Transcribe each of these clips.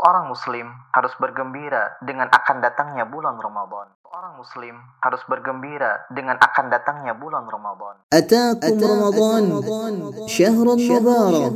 Seorang muslim harus bergembira dengan akan datangnya bulan Ramadan. Seorang muslim harus bergembira dengan akan datangnya bulan Ramadan. Atakum Ramadan, syahrul mubarak.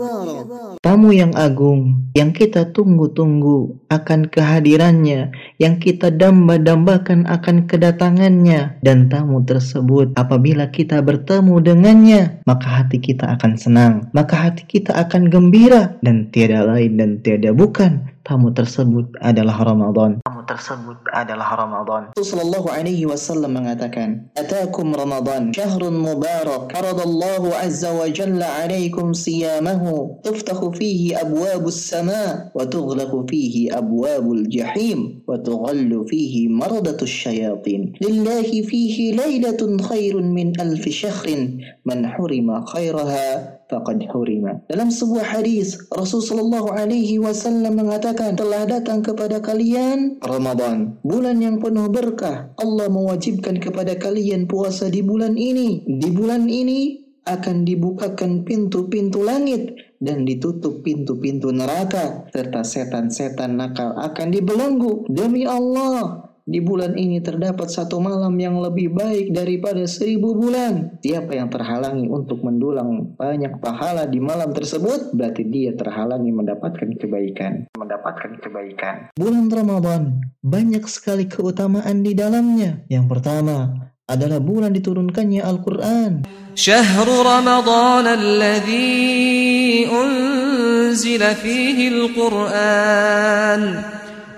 Tamu yang agung, yang kita tunggu-tunggu akan kehadirannya, yang kita damba-dambakan akan kedatangannya. Dan tamu tersebut apabila kita bertemu dengannya, maka hati kita akan senang, maka hati kita akan gembira dan tiada lain dan tiada bukan tamu tersebut adalah Ramadan. Tersebut adalah Ramadan. Sallallahu alaihi wasallam mengatakan, "Atakum Ramadan, syahrun mubarak, faradallahu azza wa jalla alaikum siyamahu, tuftahu fihi abwabus sama, wa tughlaqu fihi abwabul jahim, wa tughallu fihi maradatus syayatin. Lillahi fihi lailatun khairun min alfi syahrin, man hurima khairaha faqad hurima." Dalam sebuah hadis, Rasul sallallahu alaihi wasallam mengatakan, "Telah datang kepada kalian Ramadan, bulan yang penuh berkah. Allah mewajibkan kepada kalian puasa di bulan ini. Di bulan ini akan dibukakan pintu-pintu langit dan ditutup pintu-pintu neraka serta setan-setan nakal akan dibelenggu demi Allah di bulan ini terdapat satu malam yang lebih baik daripada seribu bulan. Siapa yang terhalangi untuk mendulang banyak pahala di malam tersebut, berarti dia terhalangi mendapatkan kebaikan. Mendapatkan kebaikan. Bulan Ramadan, banyak sekali keutamaan di dalamnya. Yang pertama, adalah bulan diturunkannya Al-Quran. Syahrul Ramadhan alladhi unzila fihi Al-Quran.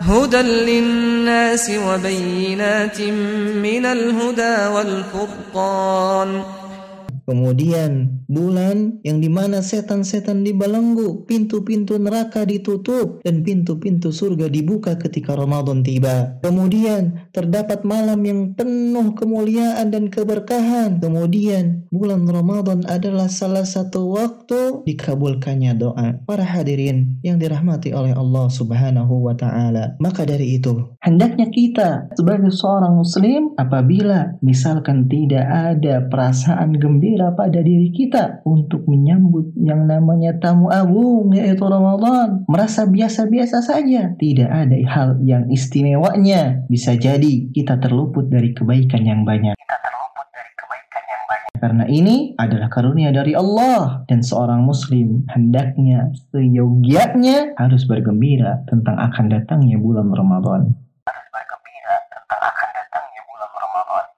هدى للناس وبينات من الهدى والفرقان. Kemudian bulan yang di mana setan-setan dibelenggu, pintu-pintu neraka ditutup, dan pintu-pintu surga dibuka ketika Ramadan tiba. Kemudian terdapat malam yang penuh kemuliaan dan keberkahan. Kemudian bulan Ramadan adalah salah satu waktu dikabulkannya doa. Para hadirin yang dirahmati oleh Allah Subhanahu wa taala. Maka dari itu, hendaknya kita sebagai seorang muslim apabila misalkan tidak ada perasaan gembira pada diri kita untuk menyambut yang namanya tamu agung yaitu Ramadan merasa biasa-biasa saja tidak ada hal yang istimewanya. Bisa jadi kita terluput dari kebaikan yang banyak. Karena ini adalah karunia dari Allah dan seorang muslim hendaknya seyogianya harus bergembira tentang akan datangnya bulan Ramadan